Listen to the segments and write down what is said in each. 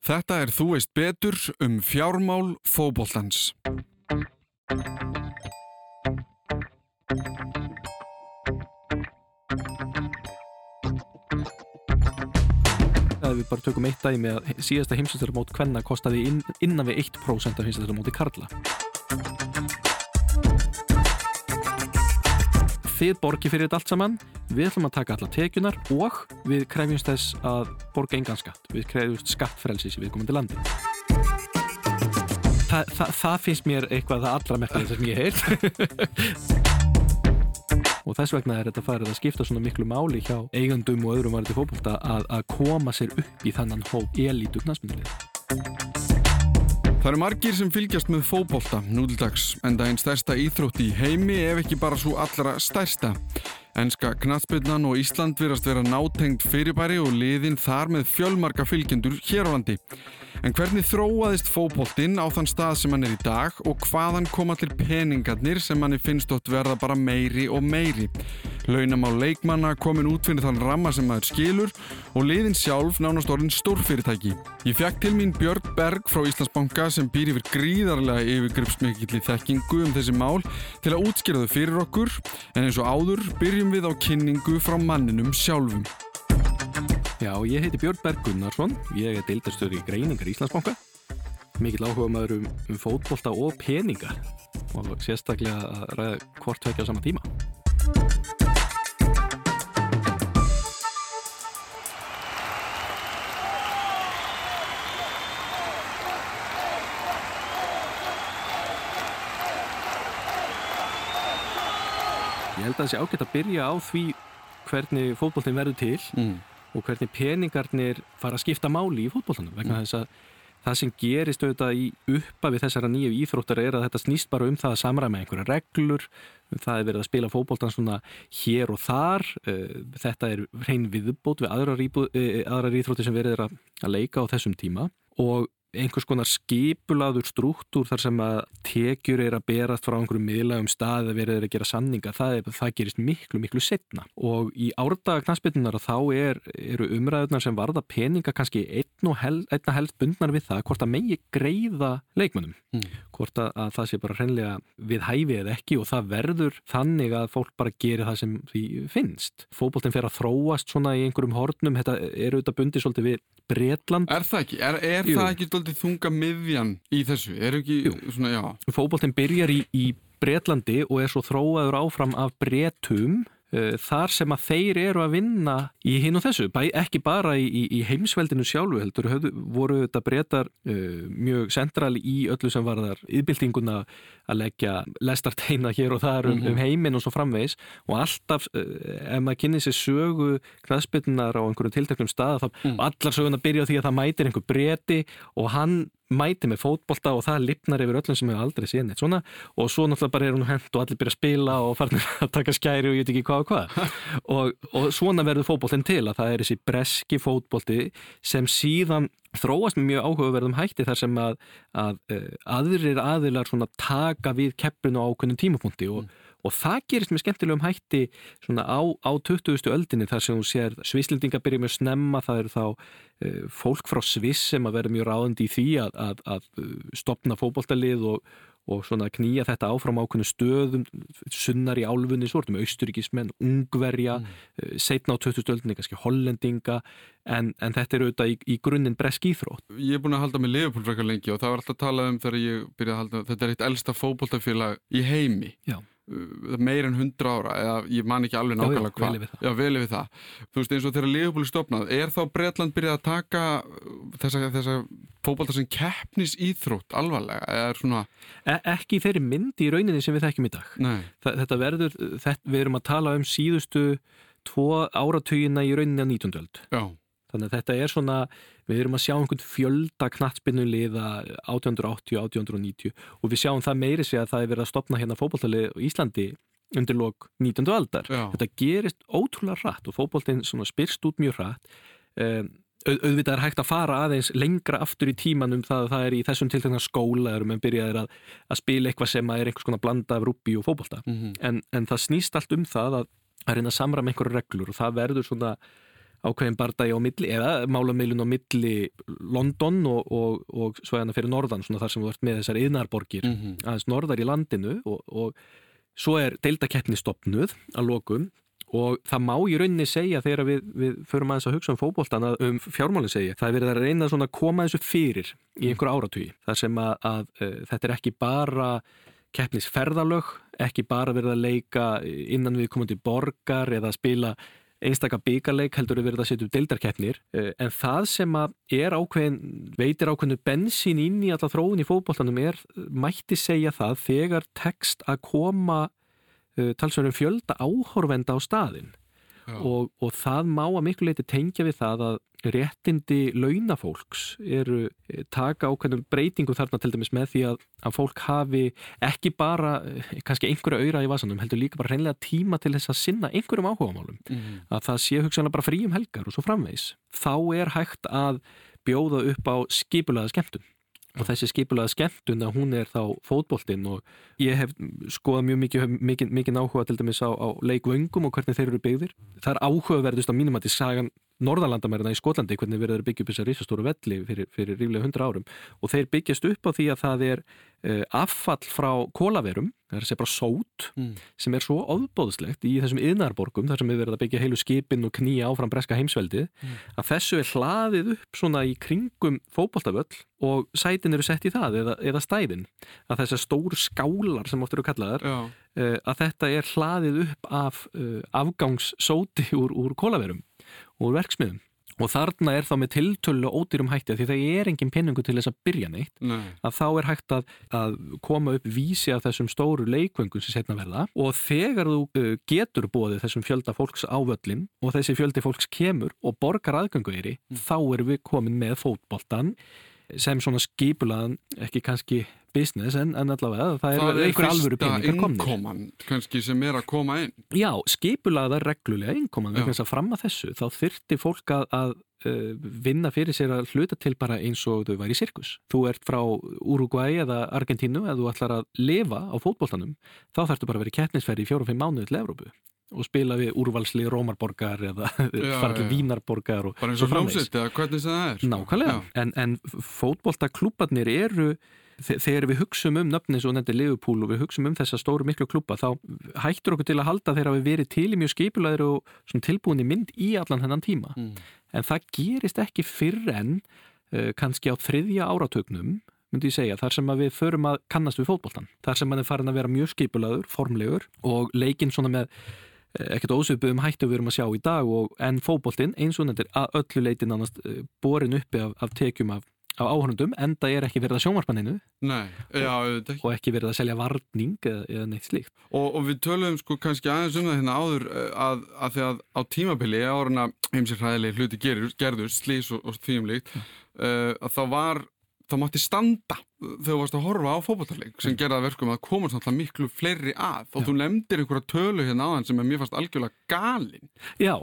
Þetta er Þú veist betur um fjármál fóboltans. að við bara tökum eitt dæmi að síðasta heimsvæmstarmót hvenna kostaði inn, innan við 1% af heimsvæmstarmóti Karla. Þið borgi fyrir þetta allt saman, við ætlum að taka alla tekjunar og við krefjumst þess að borga engan skatt. Við krefjumst skattfrelsis í viðkomandi landi. Þa, það, það finnst mér eitthvað það allra merklega sem ég heilt. og þess vegna er þetta farið að skipta svona miklu máli hjá eigandum og öðrum varði fókbólta að, að koma sér upp í þannan hóp elítu knastmynduleg. Það eru margir sem fylgjast með fókbólta nútildags en það er einn stærsta íþrótt í heimi ef ekki bara svo allra stærsta. Ennska knastbyrnan og Ísland virast vera nátengt fyrirbæri og liðin þar með fjölmarka fylgjendur hér á landi. En hvernig þróaðist fókbóltinn á þann stað sem hann er í dag og hvaðan koma til peningarnir sem hann finnst ótt verða bara meiri og meiri? Launam á leikmanna komin út fyrir þann ramma sem maður skilur og liðin sjálf nánast orðin stórfyrirtæki. Ég fekk til mín Björn Berg frá Íslandsbanka sem býr yfir gríðarlega yfirgripsmikill í þekkingu um þessi mál til að útskýra þau fyrir okkur en eins og áður byrjum við á kynningu frá manninum sjálfum. Já, ég heiti Björn Berg Gunnarsson, ég er deildarstöður í greiningar Íslandsbanka, mikill áhuga maður um, um fótbolta og peninga og sérstaklega að ræða hvort vekja á sama tíma. Held að það sé ágætt að byrja á því hvernig fótbollin verður til Mm. og hvernig peningarnir fara að skipta máli í fótbollunum vegna Mm. þess að það sem gerist auðvitað í uppa við þessara nýju íþróttar er að þetta snýst bara um það að samræma einhverja reglur um það er verið að spila fótboltan svona hér og þar uh, þetta er hrein viðbót við aðrar, íbú, uh, aðrar íþróttir sem verið er að leika á þessum tíma og einhvers konar skipulaður struktúr þar sem að tekjur er að berast frá einhverju miðlagum stað að verið er að gera sanninga, það, er, það gerist miklu, miklu setna og í árdaga knastbyrnunar þá er, eru umræðunar sem varða peninga kannski einn og hel, einna helst bundnar við það hvort að megi greiða leikmönnum Mm. Hvort að, að það sé bara hreinlega við hæfi eða ekki og það verður þannig að fólk bara gerir það sem því finnst. Fóboltinn fer að þróast svona í einhverjum hornum, þetta er auðvitað bundið svolítið við Bretland Er það ekki? Er, er það ekki doldið þunga miðjan í þessu? Er ekki Jú. svona, já. fótboltinn byrjar í, í Bretlandi og er svo þróaður áfram af bretum uh, þar sem að þeir eru að vinna í hinn og þessu, Bæ, ekki bara í, í, í heimsveldinu sjálfu heldur höfðu, voru þetta bretar uh, mjög central í öllu sem var þar yðbyltinguna að leggja lestarteina hér og þar um, Mhm. um heiminn og svo framvegis og alltaf, uh, ef maður kynni sér sögu knaðspilnar á einhverju tilteknum stað þá Mm. allar söguna byrja á því að það mætir einhver breti og hann mæti með fótbolta og það lipnar yfir öllum sem hefur aldrei séð neitt svona. Og svo náttúrulega bara er hún hent og allir byrja að spila og farnir að taka skæri og ég veit ekki hvað og hvað. Og, og svona verður fótboltin til að það er þessi breski fótbolti sem síðan þróast með mjög áhugaverðum hætti þar sem að, að uh, aðrir aðilar svona taka við keppinu á ákveðnum tímapunkti og, og það gerist með skemmtilegum hætti svona á, á 20. öldinni þar sem þú sér svislendinga byrja mjög snemma það eru þá uh, fólk frá Sviss sem að vera mjög ráðandi í því að, að, að uh, stopna fótboltalið og, og svona knýja þetta áfram ákveðnu stöðum sunnar í álfunni, svo ertum austuríkismenn, ungverja Mm. uh, setna á 20. öldinni kannski hollendinga en, en þetta er auðvitað í, í grunninn bresk íþrótt Ég er búin að halda með Liverpool frekar lengi og það var alltaf að tala um þegar ég byrjaði að halda þetta er eitt elsta fótboltafélag í heimi Já. Uh, meir en 100 ára eða ég man ekki alveg nákvæmlega hvað. það. Já, vel yfir það. Þú veist eins og þegar er stopnað er þá Bretland byrjað að taka uh, þessa, þessa fótbolta sem keppnis íþrótt alvarlega svona, e ekki þeirri mynd í rauninni sem við þekkjum í dag. Þetta verður, þetta, við erum að tala um síðustu tvo áratugina í rauninni á 19. öld. Já, Þannig að þetta er svona, við erum að sjá einhvern fjölda knattspinnu liða 1880, 1890 og við sjáum það meiri sig að það er verið að stopna hérna fótballtalið á Íslandi undir lok 19. aldar. Já. Þetta gerist ótrúlega hratt og fótballtinn svona spyrst út mjög hratt. Um, au- auðvitað er hægt að fara aðeins lengra aftur í tíman um það að það er í þessum tiltekna skóla erum en byrjaðir að, að spila eitthvað sem er einhvers konar blanda af rúbbi og fótballta mm en, en það snýst allt um það að, að reyna að samra með einhverju reglur og það verður svona ákveðin bardagi á milli eða málamilun á milli London og, og, og svæðana fyrir norðan svona þar sem þú ert með þessar yðnarborgir mm -hmm. aðeins norðar í landinu og, og svo er deildakeppni stopnuð að lokum og það má í rauninni segja þegar við, við förum aðeins að hugsa um fókbóltan um fjármálinn segja, það er verið að reyna að koma þessu fyrir í einhver áratví þar sem að, að, að þetta er ekki bara keppnisferðalög, ekki bara verið að leika innan við komandi borgar eða að spila einstaka byggarleik heldur við verið að setja upp deildarkeppnir eh, en það sem er ákveðin veitir ákveðinu bensín inn í alla þróun í fókbóltanum er mætti segja það þegar tekst að koma uh, talsverðum fjölda áhorfenda á staðin og, og það má að miklu leiti tengja við það að réttindi launafólks eru eh, taka ákveðnum breytingu þarna til dæmis með því að, að fólk hafi ekki bara eh, kannski einhverja auðra í vasanum heldur líka bara hreinlega tíma til þess að sinna einhverjum áhugamálum. Mm að það sé hugsanlega bara fríum helgar og svo framvegs þá er hægt að bjóða upp á skipulaða skemmtun og þessi skipulaða skemmtun að hún er þá fótboltinn og ég hef skoðað mjög mikið, mikið, mikið áhuga til dæmis á, á leikvöngum og hvernig þeir eru byggðir. Það er áhugaverðust á mínum að því sagan norðalandamærina í Skotlandi hvernig verður byggja upp þessar risastóru velli fyrir, fyrir ríflega 100 árum og þeir byggjast upp á því að það er uh, affall frá kólaverum það er segja bara sót Mm. sem er svo ofbóðslegt í þessum yðnarborgum þar sem við verðum að byggja heilu skipin og knýja áfram breska heimsveldið Mm. að þessu er hlaðið upp svona í kringum fótboltavöll og sætin eru sett í það eða, eða stæðin að þessar stóru skálar sem oft eru kallaðar uh, að þetta er hlaðið upp af uh, afgangssóti úr, úr kólaverum úr verksmiðum og þarna er þá með tiltölu ódýrum hætti því það er engin penningu til þess að byrja neitt nei, að þá er hægt að, að koma upp vísi af þessum stóru leikvöngum sem setna verða. Og þegar þú uh, getur bóðið þessum fjölda fólks á völlin og þessi fjöldi fólks kemur og borgar aðgöngu yfir Mm. þá erum við komin með fótboltan sem svona skipulaðan ekki kannski business en, en allavega það, það er einhver alvöru peningar komnir. innkoman kannski sem er að koma inn. Já, skipulaða reglulega innkoman þess að fram að þessu þá þyrfti fólk að, að uh, vinna fyrir sér að hluta til bara eins og þau væri í sirkus. Þú ert frá Uruguay eða Argentínu eða þú ætlar að lifa á fótboltanum, þá þarftu bara að vera í keppnisferði í fjórum-fimm mánuði til Evrópu og spila við úrvalsli Rómarborgar eða já. Vínarborgar og bara eins og hljómsveit eða hvernig það er. Nákvæmlega, en, en fótboltaklúbarnir eru þe- þegar við hugsum um nöfni svo nefndir Liverpool og við hugsum um þessa stóru miklu klúba þá hættur okkur til að halda þegar við verið til í mjög skipulæður og svona tilbúin í mynd í allan þennan tíma Mm. en það gerist ekki fyrr en uh, kannski á þriðja áratögnum myndi ég segja, þar sem við förum að kannast við fótboltan, þar sem hann er farin að vera mjög skipulæður, formlegur og leikinn svona með eh, ekkert ósvipuðum hættu við erum að sjá í dag og en fótboltinn eins og nefndir að öllu leiti nánast eh, borin uppi af, af tekjum af, af áhörnundum enda er ekki verið að auðvitað ekki. Og ekki verið að selja varning eða, eða neitt slíkt. og, og við töluðum sko kannski aðeins um það hérna áður eh, að, að því að á tímabili áruna heimsir hræðileg hluti gerur, gerður slís og, og því um líkt uh, að það var, það mátti standa þegar þú varst að horfa á fótballtarleik sem gerða verkum að komast náttúrulega miklu fleiri að. Og þú nefndir einhverja tölu hérna áðan sem er mér fast algjörlega galin. Já,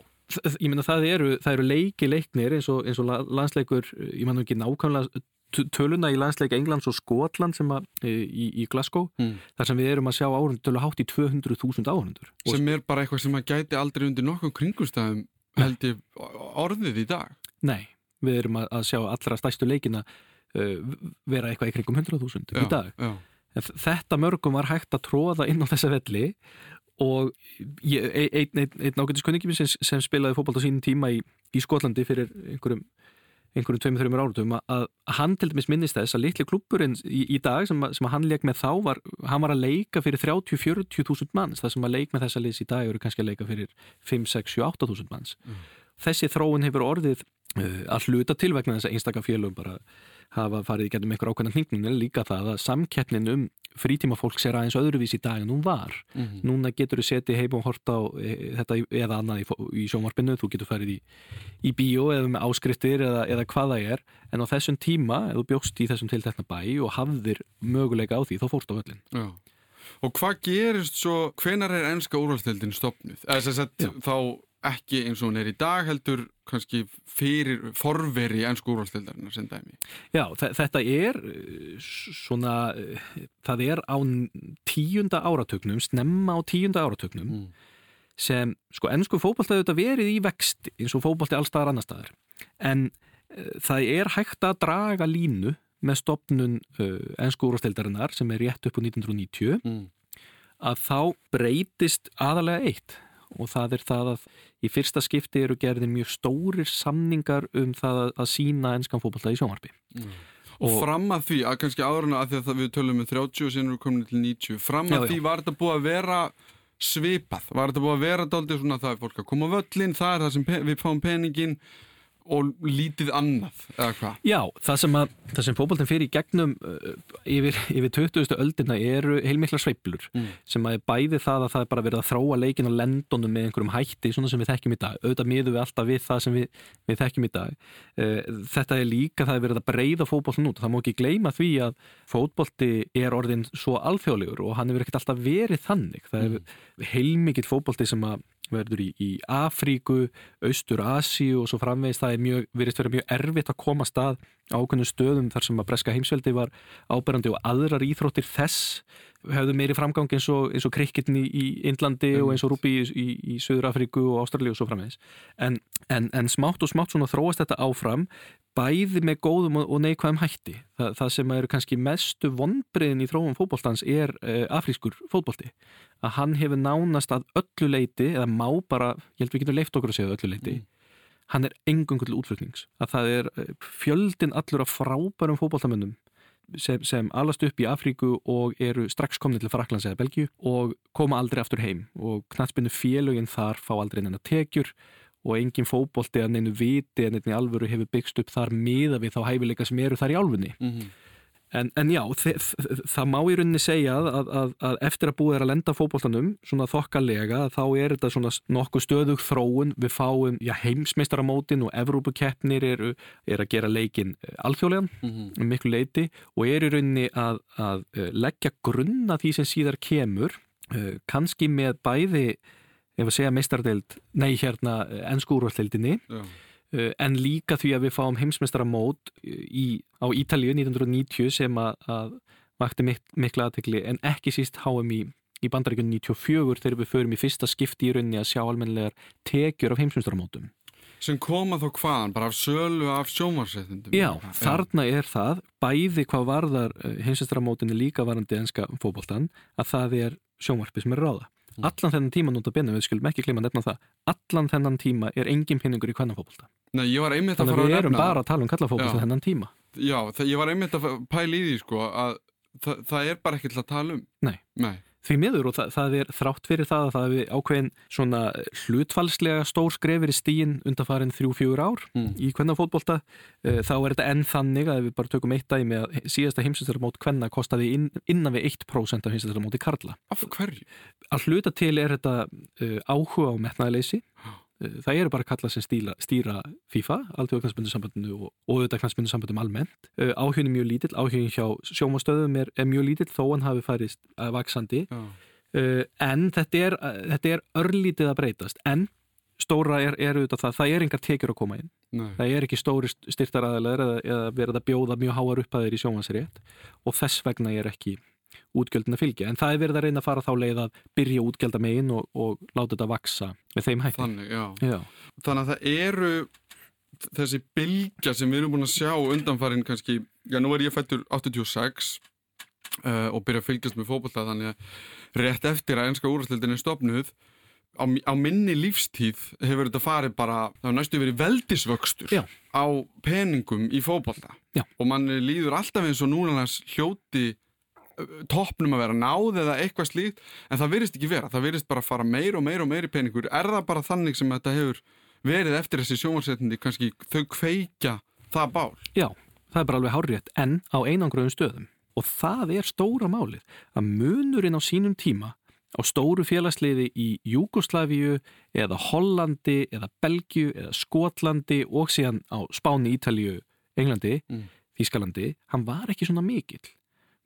ég meina það eru, það eru leiki leiknir eins og, eins og la- landsleikur, ég mann ekki nákvæmlega töluna í landsleik Englands og Skotland sem að e, í, í Glasgow. Mm. þar sem við erum að sjá áhundur tölu hátt í 200.000 áhundur. sem er bara eitthvað sem maður gæti aldrei undir nokkuð kringustæðum held ég orðið í dag. Nei, við erum að, að sjá allra stærstu leikina vera eitthvað í kringum 100.000 í dag. já. En Þetta mörgum var hægt að tróða inn á þessa velli og e- einn ein, ein, ágætis kunningi sem, sem spilaði fótbolt á sínum tíma í, í Skotlandi fyrir einhverjum einhverjum tveimur, þreimur áratum að, að hann til dæmis minnist þess að litli klubburinn í, í dag sem, sem hann leik með þá var, hann var að leika fyrir 30-40.000 manns það sem að leik með þessa liðs í dag eru kannski að leika fyrir 5-6-7-8.000 manns Mm. þessi þróun hefur orðið að hluta til vegna þess að einstaka félögum bara hafa farið í getum einhver ákveðna hningnum en líka það að samkeppnin um frítíma fólks er aðeins öðruvís í dag en hún var Mm. núna getur þú setið heim og hort á e, þetta eða annað í, í sjónvarpinu þú getur farið í, í bíó eða með áskriftir eða, eða hvað það er en á þessum tíma, ef þú bjóst í þessum tiltekna bæ og hafðir möguleika á því þá fórst á öllin Já. Og hvað gerist svo, hvenar er ennska úrvalstildin Já. þá ekki eins og hún er í dag heldur kannski fyrir forveri ennsku úrvalstildarinnar sem dæmi. Já, þe- þetta er s- svona, uh, það er á tíunda áratögnum, snemma á tíunda áratögnum Mm. sem, sko, ennsku hefur þetta verið í vext eins og fótbolti allstaðar annar staðar en uh, það er hægt að draga línu með stopnun uh, ennsku úrvasteildarinnar sem er rétt upp á 1990 mm. að þá breytist aðalega eitt og það er það að í fyrsta skipti eru gerðin mjög stórir samningar um það að, að sína ennskan fótbolta í sjónvarpi Mm. Og, Og- fram að því, að kannski áðurna að því að við tölum með 30 og sinni við komin til 90 fram að Já, já. því var þetta búið að vera svipað, var þetta búið að vera daldið svona það er fólk að koma á völlin, það er það sem við fáum peningin og lítið annað, eða hvað? Já, það sem, að, það sem fótboltin fyrir í gegnum uh, yfir, yfir 20. öldina eru heilmikla sveiflur Mm. sem að bæði það að það er bara verið að þróa leikin á lendunum með einhverjum hætti svona sem við þekkjum í dag, auðvitað miðum við alltaf við það sem við, við þekkjum í dag uh, þetta er líka, það er verið að breyða fótboltin út, það má ekki gleyma því að fótbolti er orðin svo alþjóðlegur og hann hefur ekkert alltaf verið þannig það er heilmikill fótbolti sem að verður í, í Afríku, Austur Asíu og svo framvegis. Það er mjög, virðist vera mjög erfitt að koma stað ákveðnum stöðum þar sem að breska heimsveldi var áberandi og aðrar íþróttir þess hefðu meiri framgang eins og, og krikketin í, í Indlandi og eins og rúbi í, í, í Söður Afríku og Ástralíu og svo framvegis. En, en, en smátt og smátt svona þróast þetta áfram bæði með góðum og, neikvæðum hætti. Það, það sem eru kannski mestu vonbriðin í þróum fótboltans er uh, afrískur fótbolti. Að hann hefur nánast að öllu leiti eða má bara, ég held við getum leift okkur að segja öllu leiti, hann er engungu til útflutnings, að það er eh, fjöldin allur af frábærum fótboltamönnum sem, sem alast upp í Afríku og eru strax komni til Fraklands eða Belgíu og koma aldrei aftur heim. Og knatsbyrnu félögin þar fá aldrei neina tekjur og engin fótbolti að neinu viti en einnig alvöru hefur byggst upp þar miða við þá hæfileika sem eru þar í álfunni. Mm En, en já, það má í rauninni segja að, að, að, að eftir að búið er að lenda fótboltanum svona þokkalega þá er þetta svona nokkuð stöðug þróun. Við fáum já, heimsmeistaramótin og Evrópukeppnir eru er að gera leikin eh, alþjóðlegan -hmm. um miklu leiti og er í rauninni að, að eh, leggja grunna því sem síðar kemur eh, kannski með bæði ef að segja meistardeild, nei hérna ennskúrvalldeildinni Já. Uh, en líka því að við fáum heimsmeistaramót í, á Ítalíu 1990 sem að, að vakti mik mikla aðtekli en ekki síst HM í, í bandaríkun 94 þegar við förum í fyrsta skipti í rauninni að sjá almennilegar tekjur af heimsmeistaramótum. Sem koma þó hvaðan, bara af sölu af sjómarsréttundum? Já, þarna er það bæði hvað varðar heimsmeistaramótinni líka varandi enska fótboltan að það er sjónvarpi sem er ráða. Allan þennan tíma að byrja, við skulum ekki gleyma að nefna það, allan þennan tíma er engin pinningur í að Þannig að við erum bara að tala um kallafótbolta Já. þennan tíma. Já, það, ég var einmitt að pæla í því sko að það, það er bara ekki til að tala um Nei. Nei. Því miður og það, það er þrátt fyrir það að það hefur ákveðin svona hlutfalslega stór skrefir í stíin undanfarin þrjú-fjögur ár Mm. í kvennafótbolta uh, þá er þetta enn þannig að við bara tökum eitt dæmi að síðasta heimsvæmstarmót kvenna kostaði inn, innan við 1% af heimsvæmstarmóti karla. Af hverju? Að hluta til er þetta uh, áhuga á metnaðaleysi Uh, það eru bara kalla sem stíla, stýra FIFA, alltaf knansbundu og, og auðvitað knansbundu sambandum almennt uh, áhugin er mjög lítill, áhugin hjá sjómastöðum er, er mjög lítill þó hann hafi farist uh, vaksandi Já. uh, en þetta er, þetta er örlítið að breytast en stóra er, er auðvitað það, það er engar tekjur að koma inn Nei. það er ekki stóri styrtaræðilegar eða, eða verið að bjóða mjög háar upphæðir í sjónvansrétt og þess vegna er ekki útgjöldin að fylgja, en það er verið að reyna að fara þá leið að byrja útgjölda megin og, og láta þetta vaksa með þeim hætti Þannig, já. Já, Þannig að það eru þessi bylgja sem við erum búin að sjá undanfarin kannski, já nú er ég fættur 86 uh, og byrja að fylgjast með fótbolta þannig að rétt eftir að enska úrstildin er stopnuð á, á minni lífstíð hefur þetta farið bara, það hefur næstu verið veldisvöxtur Já. á peningum í fótbolta Já. og mann líður alltaf eins og núna hljóti toppnum að vera náð eða eitthvað slíkt en það virðist ekki vera, það virðist bara fara meir og meir og meir í peningur, er það bara þannig sem þetta hefur verið eftir þessi sjónvarsetnindi kannski þau kveikja það bál? Já, það er bara alveg hárrétt en á einangröðum stöðum. Og það er stóra málið að munurinn á sínum tíma á stóru félagsliði í Júgoslavíu eða Hollandi eða Belgiu eða Skotlandi og síðan á Spáni, Ítalíu, Englandi Mm. Þískalandi, hann var ekki svona mikill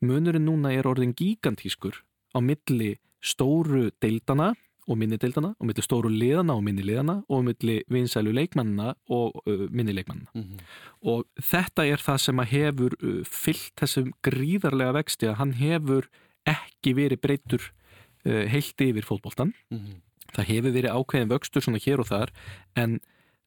munurinn núna er orðin gigantískur á milli stóru deildana og minni deildana og milli stóru liðana og minni liðana og milli vinsælu leikmannina og uh, minni leikmannina mm -hmm. og þetta er það sem að hefur uh, fyllt þessum gríðarlega vexti að hann hefur ekki verið breytur uh, heilt yfir fótboltan það hefur verið ákveðin vöxtur svona hér og þar en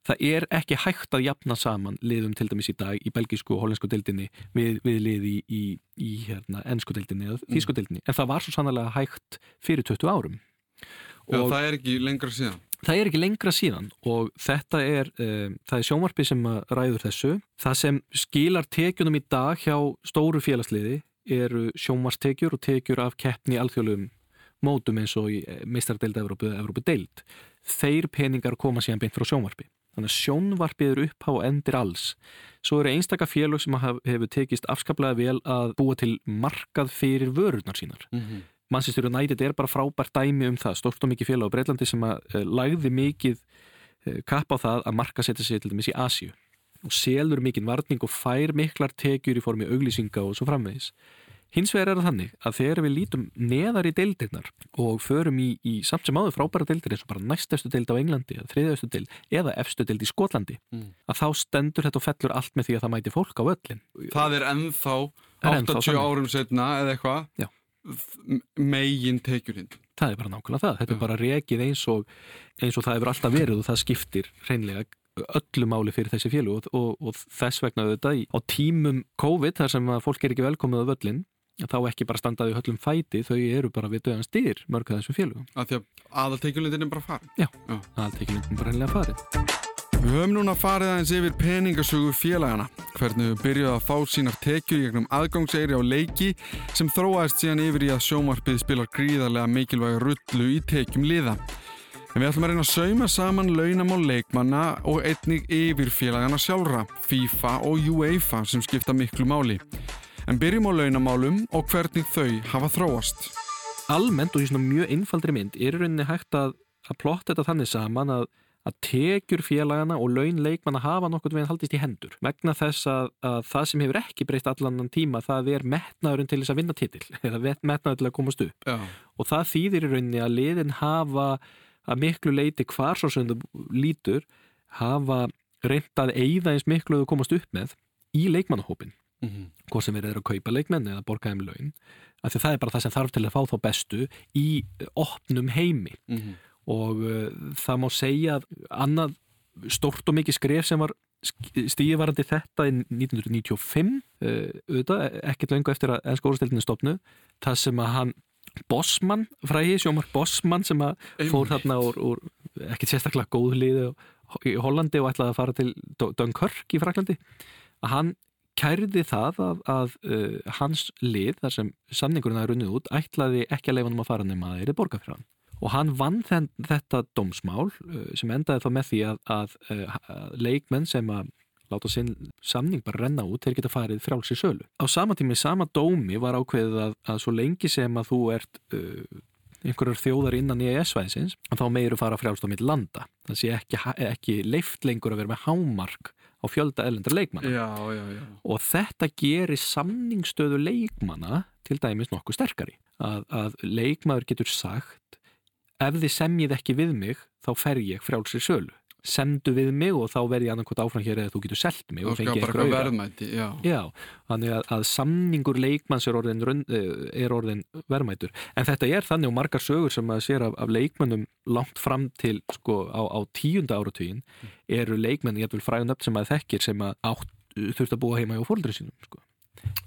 það er ekki hægt að jafna saman liðum til dæmis í dag í belgísku og hollensku deildinni við, við lið í, í, í hérna, ennsku deildinni eða þýsku deildinni en það var svo sannlega hægt fyrir 20 árum Já, það er ekki lengra síðan Það er ekki lengra síðan og þetta er, um, það er sjónvarpi sem ræður þessu. Það sem skilar tekjunum í dag hjá stóru félagsliði eru sjónvarstekjur og tekjur af keppni alþjóðlum mótum eins og í meistardeild Evrópu eða Evrópu deild. Þeir peningar koma síðan beint frá sjónvarpi. Þannig að sjónvarpið eru upp á endir alls. Svo eru einstakar félög sem hefur tekist afskaplega vel að búa til markað fyrir vörurnar sínar. Mm -hmm. Manchester United er bara frábært dæmi um það, stort og mikið félag á Breitlandi sem að uh, lagði mikið uh, kapp á það að marka setja sig til dæmis í Asju og selur mikið varning og fær miklar tekjur í formi auglýsinga og svo framvegis. Hins vegar er það þannig að þegar við lítum neðar í deildirnar og förum í, í samt sem áður frábæra deildir eins og bara næstastu deild á Englandi eða þriðastu deild eða efstu deild í Skotlandi mm. að þá stendur þetta og fellur allt með því að það mæti fólk á öllin. Það er ennþá 80 árum setna eða eitthvað megin tekjurinn það er bara nákvæmlega það, þetta er bara rekið eins og eins og það hefur alltaf verið og það skiptir hreinlega öllu máli fyrir þessi fjölu og, og, og þess vegna þetta á tímum COVID þar sem að fólk er ekki velkomið á völlin þá ekki bara standaði höllum fæti þau eru bara við döðan styr mörg að þessum fjölu að því að aðaltekjulindin er bara farin Já, Já. aðaltekjulindin er bara hreinlega farin Við höfum núna farið aðeins yfir peningasögu félagana, hvernig við byrjuðum að fá sínar tekjur gegnum aðgangseyri á leiki sem þróaðist síðan yfir í að sjómarpið spilar gríðarlega mikilvæg rullu í tekjum liða. En við ætlum að reyna að sauma saman launamál leikmanna og einnig yfir félagana sjálfra, FIFA og UEFA sem skipta miklu máli. En byrjum á launamálum og hvernig þau hafa þróast. Almennt og í svona mjög einfaldri mynd er rauninni hægt að, að plotta þetta þannig saman að að tekjur félagana og laun leikmanna hafa nokkur veginn haldist í hendur vegna þess að, að það sem hefur ekki breyst allan tíma það er metnaðurinn til þess að vinna titil eða metnaður til að komast upp Já. og það þýðir í rauninni að liðin hafa að miklu leiti hvar svo sem þú lítur hafa reyndað eigða eins miklu að komast upp með í leikmannahópin mm -hmm. hvort sem verður að kaupa leikmenn eða borga um laun. Af því það er bara það sem þarf til að fá þá bestu í opnum heimi. Mm -hmm og uh, það má segja að annað stort og mikið skref sem var stíðvarandi þetta í 1995 uh, auðvitað, ekkert lengur eftir að ennska orðstildinu stopnu það sem að hann Bossmann fræði, sjómar Bossmann sem að fór þarna úr, úr ekkert sérstaklega góð liði í Hollandi og ætlaði að fara til Dunkirk í Fraklandi að hann kærði það að, að uh, hans lið, þar sem samningurinn að runnið út, ætlaði ekki að leifa um að fara nema að það er borga fyrir hann og hann vann þenn, þetta dómsmál uh, sem endaði þá með því að, að, uh, að leikmenn sem að láta sinn samning bara renna út þeir geta farið frálsi sölu. Á sama tími, sama dómi var ákveðið að, svo lengi sem að þú ert uh, einhverjar þjóðar innan í ES-væðisins þá þú fara frálst á mitt landa. Það sé ekki, ekki leift lengur að vera með hámark á fjölda elendra leikmanna. Já, já, já. Og þetta gerir samningsstöðu leikmanna til dæmis nokkuð sterkari. Að, að leikmaður getur sagt ef þið semjið ekki við mig þá fer ég frjálsir sölu semdu við mig og þá verði ég annarkot áfram hér eða þú getur selgt mig og fengið eitthvað verðmæti já. já, þannig að, að samningur leikmanns er orðin, eh, er orðin verðmætur. En þetta er þannig og margar sögur sem að sér af, af leikmannum langt fram til sko á, á tíunda áratugin eru leikmann, ég vil fræða nöfn sem að þekkir sem að átt, þurft að búa heima á fólkdri sínum sko.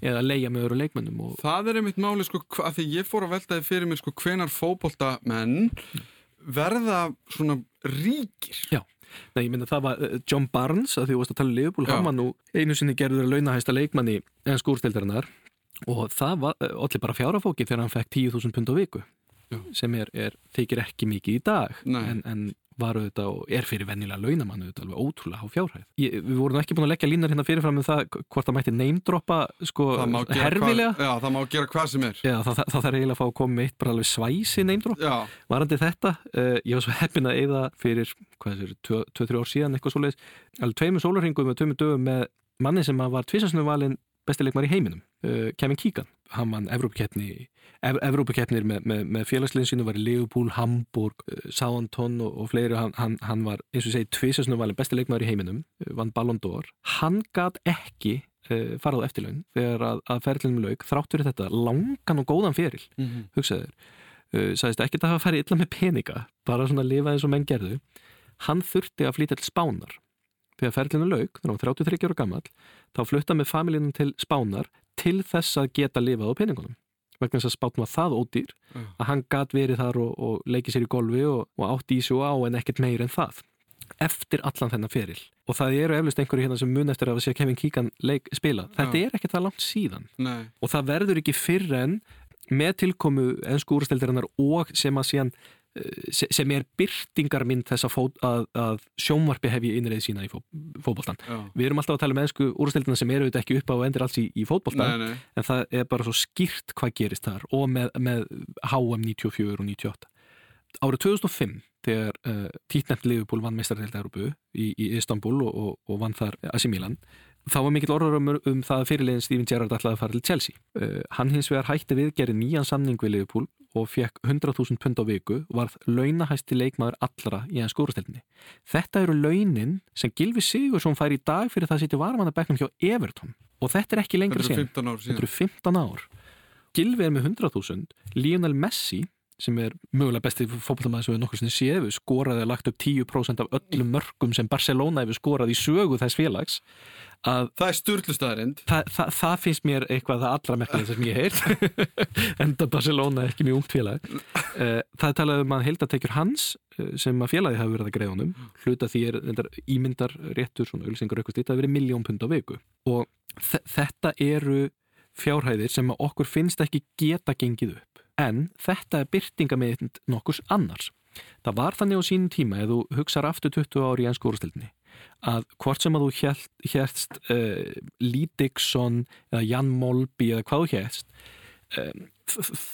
Eða leia með öru leikmennum og... Það er einmitt máli sko að því ég fór að veltaði fyrir mig sko hvenar fókbóltamenn verða svona ríkir? Já, Nei, ég minna það var eh, John Barnes að því þú varst að tala um Leopold hann var nú einu sinni gerður að launahæsta leikmanni en skúrstildarinnar og það var allir bara fjárafóki þegar hann fekk 10.000 pund á viku Já. sem er, er, þykir ekki mikið í dag. En, en var auðvitað og er fyrir vennilega launamann auðvitað alveg ótrúlega á fjárhæð. Ég, við vorum ekki búin að leggja línar hérna fyrirfram með það hvort það mætti neymdroppa sko herfilega. Hva, já, það má gera hvað sem er. Já, það, það, það þarf eiginlega að fá að koma með eitt bara alveg svæsi neymdropp. Varandi þetta, uh, ég var svo heppin að eigða fyrir, hvað er það, 2-3 ár síðan eitthvað svoleiðis, alveg tveimur sólarhingum og tveimur dögum með manni sem var tvisarsnum valin bestileikmar í heiminum, uh, Kevin Keegan. Hann vann Evrópakeppni Evrópakeppnir með, með, með félagsleginn sínu var í Leopold, Hamburg, uh, Southampton og, og fleiri, hann, hann, hann var eins og segi tvisarsnum valin bestileikmar í heiminum uh, vann Ballon d'Or, hann gæt ekki uh, farað á eftirlaun þegar að, að ferðlunum lauk þrátt fyrir þetta langan og góðan feril mm -hmm. hugsaður uh, sagðist ekki að hafa farið illa með peninga bara svona að lifa eins og menn gerðu. Hann þurfti að flytja til Spánar þegar ferlinu lauk, þannig að 33 ára gammal þá flutta með familínum til Spánar til þess að geta lifað á peningunum. Vegna þess að Spán var það ódýr að hann gat verið þar og, og leikið sér í golfi og, og átt í og á en ekkert meir en það. Eftir allan þennan feril. Og það eru eflust einhverju hérna sem mun eftir að sé Kevin Keegan leik spila. Þetta Já. er ekkert það langt síðan. Nei, og það verður ekki fyrr en með tilkomu ennsku úrsteldirinnar og sem að síðan sem er byrtingarmynd þess að, að, að sjónvarpi hef ég innreið sína í fó, fótboltan. já. Við erum alltaf að tala um ennsku úrsteldirna sem eru auðvitað ekki upp á og endur alls í, í fótboltan Nei, nei, en það er bara svo skýrt hvað gerist þar og með, með HM 94 og 98 árið 2005 þegar uh, títnefnt Liverpool vann meistarheild Európu í, í Istanbul og, og, og vann þar AC Milan þá var mikill orður um, um það að fyrirlegin Steven Gerrard ætlaði að fara til Chelsea. Uh, hann hins vegar hætti við gerði nýjan samning við Liverpool og fekk 100.000 pund á viku varð launahæsti leikmaður allra í hans skórastelni þetta eru launin sem Gilvi Sigursson fær í dag fyrir það að sitja varmanna bekknum hjá Everton. Og þetta er ekki lengra þetta síðan. 15 ár síðan Þetta eru 15 ár. Gilvi er með 100.000, Lionel Messi sem er mögulega besti fótballtamaður sem við nokkur sinni séð, við skoraði að lagt upp 10% af öllum mörgum sem Barcelona hefur skorað í sögu þess félags. Að Það er sturlustæðarind það, það, það finnst mér eitthvað það allra merkilega sem ég heyrt. Enda Barcelona er ekki mjög ungt félag. Eh, það er talað um að heildatekjur hans eh, sem að félagi hafi verið að greiða honum hluta því er ímyndar réttur svona ölsingar eitthvað slíkt að verið miljón pund á viku. Og þe- þetta eru fjárhæðir sem að okkur finnst ekki geta gengið upp en þetta er byrtingamind nokkurs annars. Það var þannig á sínum tíma ef þú hugsar aftur 20 ári í ennsku úrstildinni að hvort sem að þú hjælst uh, Lee Dixon eða Jan Molby eða hvað þú hjælst um,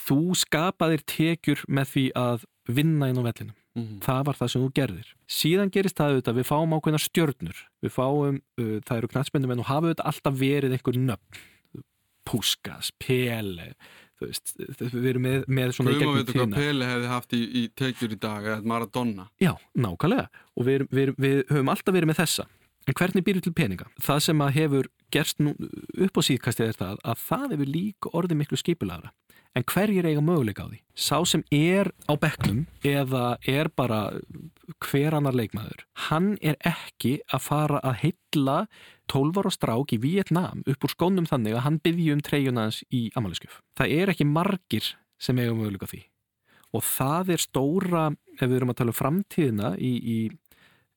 þú skapaðir tekjur með því að vinna inn á vellinum. Mhm. það var það sem þú gerðir. Síðan gerist það auðvitað, við fáum ákveðna stjörnur. Við fáum, uh, það eru knatsmyndum og hafa auðvitað alltaf verið einhver nöfn. Puskas, Pele þú veist, við erum með, með svona í Guðum að gegnum veitu hvað. Pele hefði haft í, í tekjur í dag eða Maradona Já, nákvæmlega og við, við, við höfum alltaf verið með þessa en hvernig býrur til peninga? Það sem að hefur gerst nú upp á síðkastið er það að það hefur líka orðið miklu skipulagra en hverjir eiga möguleika á því? Sá sem er á bekknum eða er bara hver annar leikmaður hann er ekki að fara að heilla 12 ára strák í Vietnam upp úr skónum þannig að hann byrji um treyjuna hans í amaliskjöf. Það er ekki margir sem eiga möguleika á því og það er stóra, ef við erum að tala um framtíðina í, í,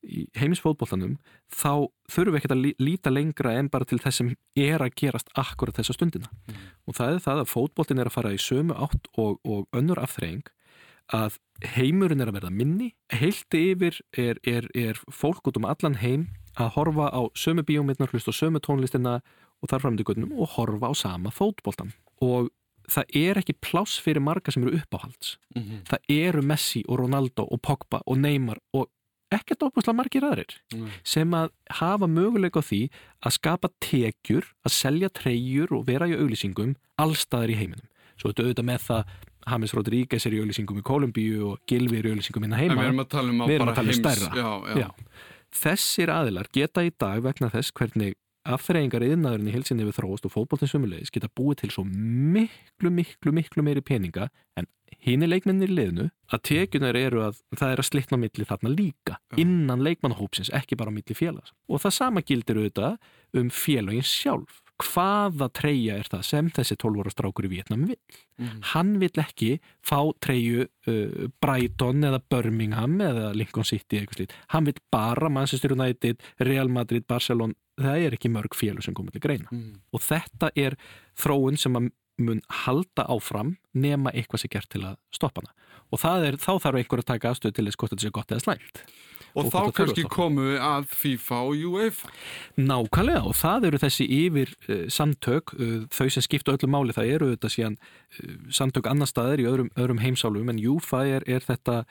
í heimisfótbollanum, þá þurfum við ekkert að lí- líta lengra en bara til þess sem er að gerast akkurat þessa stundina. Og það er það að fótboltin er að fara í sömu átt og, og önnur afþreying að heimurinn er að verða minni, heilt yfir er, er, er fólk út um allan heim að horfa á sömu bíómyndnar, hlusta á sömu tónlistina og þar framöndu gunnum og horfa á sama fótboltan. Og það er ekki pláss fyrir marga sem eru uppáhalds Mhm. það eru Messi og Ronaldo og Pogba og Neymar og ekkert óbúslega margir aðrir Nei. sem að hafa möguleika á því að skapa tekjur, að selja treyjur og vera í auglýsingum allstaðar í heiminum. Svo þetta auðvitað með það James Rodríguez er í auglýsingum í Kolumbíu og Gilvi er í auglýsingum innan En heima. við erum að tala um að að tala um stærra. Já, já, Já. Þessir aðilar geta í dag vegna þess hvernig afþreyingar yðnaðurinn í helsinni við þróast og fótboltins sumulegis geta búið til svo miklu, miklu, miklu meiri peninga en hini leikmennir í liðinu að tekjunar eru að það er að slitna á milli þarna líka Já. innan leikmannahópsins, ekki bara á milli félags og það sama gildir auðvitað um félagin sjálf hvaða treyja er það sem þessi 12 ára strákur í Vietnam vil Mhm. hann vill ekki fá treyju uh, Brighton eða Birmingham eða Lincoln City eitthvað slít hann vill bara Manchester United, Real Madrid, Barcelona það er ekki mörg félug sem komið til greina Mhm. og þetta er þróun sem að mun halda áfram nema eitthvað sem gert til að stoppa hana og er, þá þarf einhver að taka afstöð til þess hvort þetta sé gott eða slæmt Og, Og þá kannski þurfa að FIFA og UEFA Nákvæmlega og það eru þessi yfir uh, samtök, uh, þau sem skipta öllu máli, það eru þetta síðan uh, samtök annar staðir í öðrum, öðrum heimsálum en Júfa er, er þetta,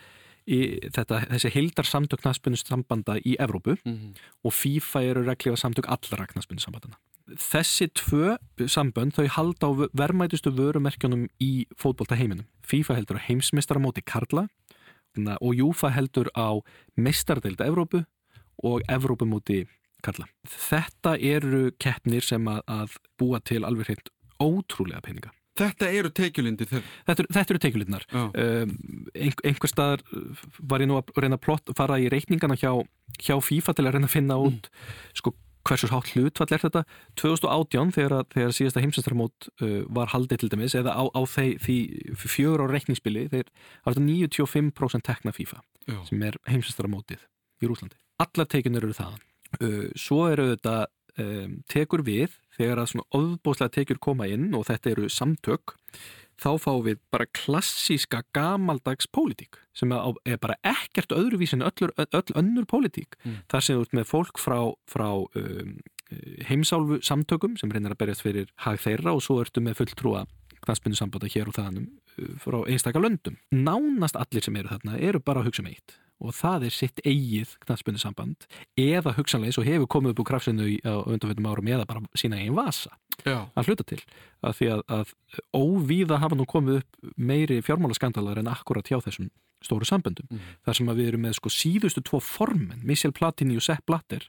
í, þetta þessi heildar samtök knaspunust sambanda í Evrópu Mhm. og FIFA eru reglifa samtök allra knaspunust sambandana. Þessi tvö sambönd þau halda á verðmætustu vörumerkjunum í fótbolta heiminum. FIFA heldur á heimsmeistaramóti Karla og Júfa heldur á meistardeild Evrópu og Evrópumóti Karla. Þetta eru keppnir sem að, að búa til alveg hreint ótrúlega peninga. Þetta eru teikjulindi þeirra. Þetta, eru- þetta eru tekjulinnar. Já. Um, ein, einhver staðar var ég nú að reyna að plott, fara í reikningana hjá, hjá FIFA til að reyna að finna út sko, hversu hátt hlutfall er þetta 2018 þegar, þegar síðasta heimsastarmót uh, var haldið til dæmis eða á, á því, því fjögur á reikningsbili þeir þetta 95% tekna FIFA Já. sem er heimsastarmótið í Rúslandi. Allar tekjunir eru þaðan. Uh, svo eru þetta um, tekur við þegar að svona ofbóðslega tekjur koma inn og þetta eru samtök þá fáum við bara klassíska gamaldags pólitík sem er bara ekkert öðruvís en öll, öll önnur pólitík Mm. þar sem þú ert með fólk frá, frá um, heimsálfu samtökum sem reynir að berjast fyrir hag þeirra og svo ertu með fulltrúa knastbyndu sambanda hér og þaðanum uh, frá einstaka löndum. Nánast allir sem eru þarna eru bara að hugsa um eitt og það er sitt eigið knastbyndu samband eða hugsanlega eins og hefur komið upp úr krafsinu á undanfjöndum árum eða bara sína eigin vasa Já. að hluta til að því að, að óvíða hafa nú komið upp meiri fjármálaskandalar en akkurat hjá þessum stóru samböndum Mhm. þar sem að við erum með sko síðustu tvo formen Michel Platini og Sepp Blatter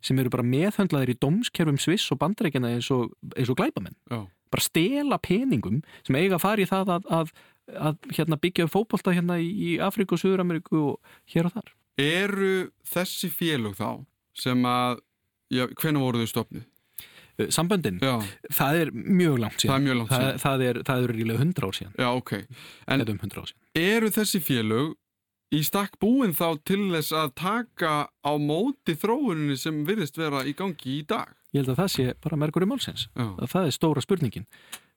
sem eru bara meðhöndlaðir í dómskerfum Sviss og bandreikina eins og, og glæpamenn Já. bara stela peningum sem eiga að fara í það að, að, að hérna, byggja upp fótbolta hérna í, Afríku og Suður-Ameríku og hér og þar? Eru þessi félög þá sem að, já, hvenær voru þau stopnið? Uh, Samböndin, Já, það er mjög langt það síðan er mjög langt það, síðan. það, er, það eru rílega hundra ár síðan. Já, ok. En- um Eru þessi félög í stakk búin þá til þess að taka á móti þróuninni sem virðist vera í gangi í dag? Ég held að það sé bara mergur í málsins það er stóra spurningin.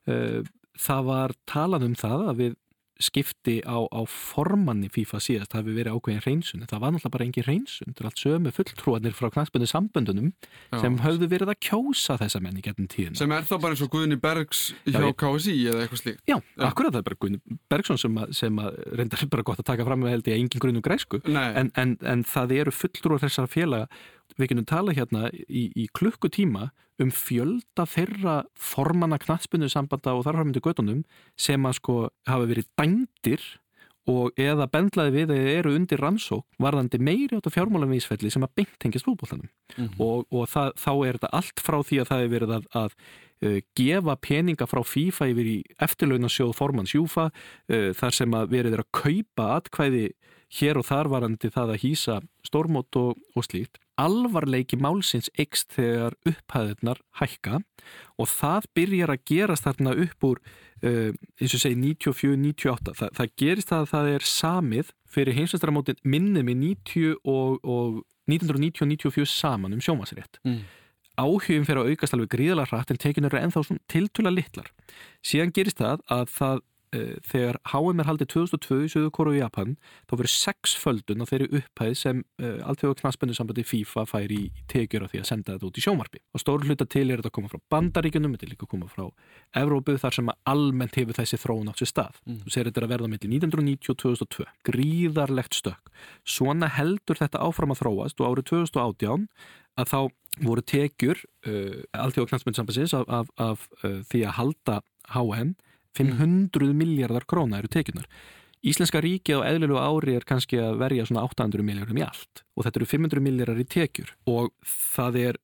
Uh, það var talað um það að við skipti á, á formanni FIFA síðast hafi verið ákveðin hreinsun en það var náttúrulega bara engin hreinsun er allt sömu fulltrúanir frá knastbundu samböndunum Já. sem höfðu verið að kjósa þessa menn í getnum tíðina Sem er þá bara eins og Guðni Bergs hjá Já, KSI eða eitthvað slíkt? Já, Já. akkurat það er bara Gunni Bergson sem, að, sem að reyndar bara gott að taka fram með held ég að engin grunum græsku en, en, en það eru fulltrúar þessara félaga við genum tala hérna í, í klukkutíma um fjölda þeirra formanna knatsbundu sambanda og þarframöndu göttunum sem að sko hafa verið dændir og eða bendlaði við eða eru undir rannsók varðandi meiri átta fjármálavísfelli sem að beint tengist fútboltanum Mhm. og, og það, þá er þetta allt frá því að það er verið að, að uh, gefa peninga frá FIFA yfir í eftirlaunasjóð formans Júfa uh, þar sem að verið er að kaupa atkvæði hér og þar varandi það að hýsa stórmót og, og slíkt alvarleiki málsins eikst þegar upphæðirnar hækka og það byrjar að gerast þarna upp úr uh, eins og segi 94-98 Þa, það gerist að það er samið fyrir heimsvæmstaramótin minnið með 90 og, og 1990-94 saman um sjómasrétt Mm. áhugum fyrir að aukast alveg gríðalega hratt en tekjun eru ennþá tiltula litlar. Síðan gerist það að það þegar HM er haldið 2002 í Suður Kóru og Japan þá verður sexföldun á þeirri upphæð sem uh, alltfjóða knastbundu sambandi FIFA fær í, í tekjur af því að senda þetta út í sjómarpi og stóru hluta til er þetta að koma frá bandaríkunum þetta er líka að koma frá Evrópu þar sem almennt hefur þessi þróun átt sér stað. Mm. þú segir þetta er að verða milli 1990 og 2002 gríðarlegt stökk. Svona heldur þetta áfram að þróast og árið 2018 að þá voru tekjur uh, allþjóða knastbundsambansins af, af, af uh, því að halda HM 500 miljardar króna eru tekjunar Íslenska ríkið á eðlilegu ári er kannski að verja svona 800 miljardur í allt og þetta eru 500 miljardar í tekjur og það er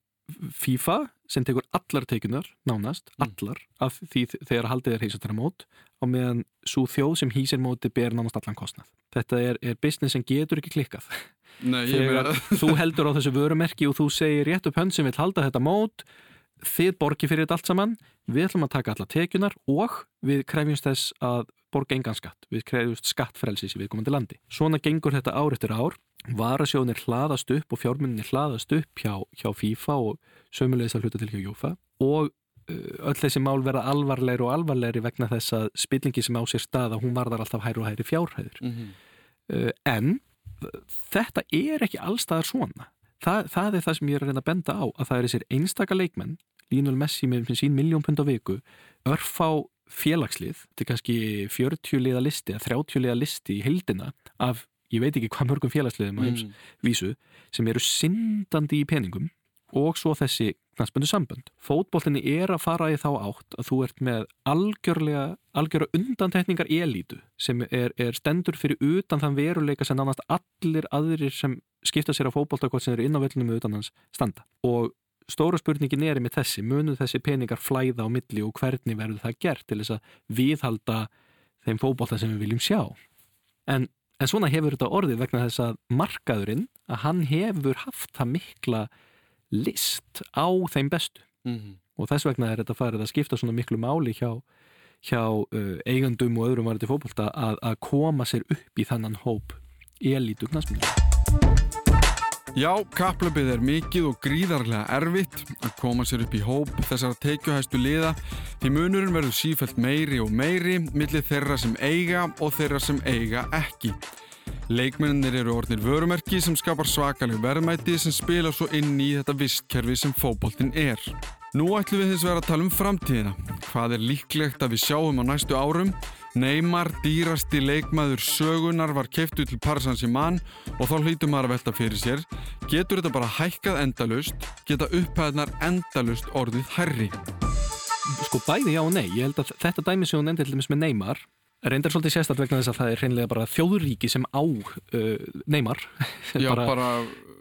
FIFA sem tekur allar tekjunar, nánast, Mm. allar af því þegar haldið er heisatara mót á meðan svo þjóð sem hýsir móti ber nánast allan kostnað. Þetta er, er business sem getur ekki klikkað. Nei, ég Þegar þú heldur á þessu vörumerki og þú segir rétt upp hönd sem vil halda þetta mót, þið borgi fyrir þetta allt saman, við ætlum að taka alla tekjunar og við krefjumst þess að borga engan skatt. Við krefjumst skattfrelsis í viðkomandi landi. Svona gengur þetta ár eftir ár, varasjónir hlaðast upp og fjármunni hlaðast upp hjá, hjá FIFA og sömulegis að hluta til hjá Jófa og öll þessi mál verða alvarlegri og alvarlegri vegna þess að spillingi sem á sér staða, hún varðar alltaf hær og hæri fjárhæður. Mhm. Uh, en þetta er ekki allstaðar svona Þa, það er það sem ég er að reyna að benda á að það er þessir einstaka leikmenn Lionel Messi með sín miljón pund á viku örfá félagslið þetta er kannski 40 liða listi eða 30 liða listi í heldina af, ég veit ekki hvað mörgum félagsliðum á heims Mm. vísu sem eru syndandi í peningum og svo þessi knastbundu sambönd. Fótboltinni er að fara í þá átt að þú ert með algjörlega, algjörlega undantekningar elítu sem er, er stendur fyrir utan þann veruleika sem nánast allir aðrir sem skipta sér á fótbolta hvort sem eru inn á vellinu með utan hans standa. Og stóra spurningin er með þessi, munu þessi peningar flæða á milli og hvernig verður það gert til þess að viðhalda þeim fókbólta sem við viljum sjá en, en svona hefur þetta orðið vegna þess að markaðurinn að hann hefur haft það mikla list á þeim bestu Mhm. og þess vegna er þetta farið að skipta svona miklu máli hjá, hjá uh, eigandum og öðrum varandi fókbólta að, að koma sér upp í þannan hóp elítu knasminu. Já, kapplöpið er mikið og gríðarlega erfitt að koma sér upp í hóp þessara teikjuhæstu liða því munurinn verður sífælt meiri og meiri millir þeirra sem eiga og þeirra sem eiga ekki. Leikmennir eru orðnir vörumerki sem skapar svakaleg verðmæti sem spila svo inn í þetta vistkerfi sem fókbóltinn er. Nú ætlum við að vera að tala um framtíðina. Hvað er líklegt að við sjáum á næstu árum? Neymar, dýrasti leikmaður sögunar var keiftu til Paris Saint-Germain og þá hlýtum maður að velta fyrir sér. Getur þetta bara hækkað endalust? Geta upphæðnar endalust orðið herri? Sko bæði já og nei, ég held að þetta dæmi sem hún endur til dæmis með Neymar reyndar svolítið sérstætt vegna þess að það er hreinlega bara þjóðuríki sem á uh, Neymar Já, bara, bara,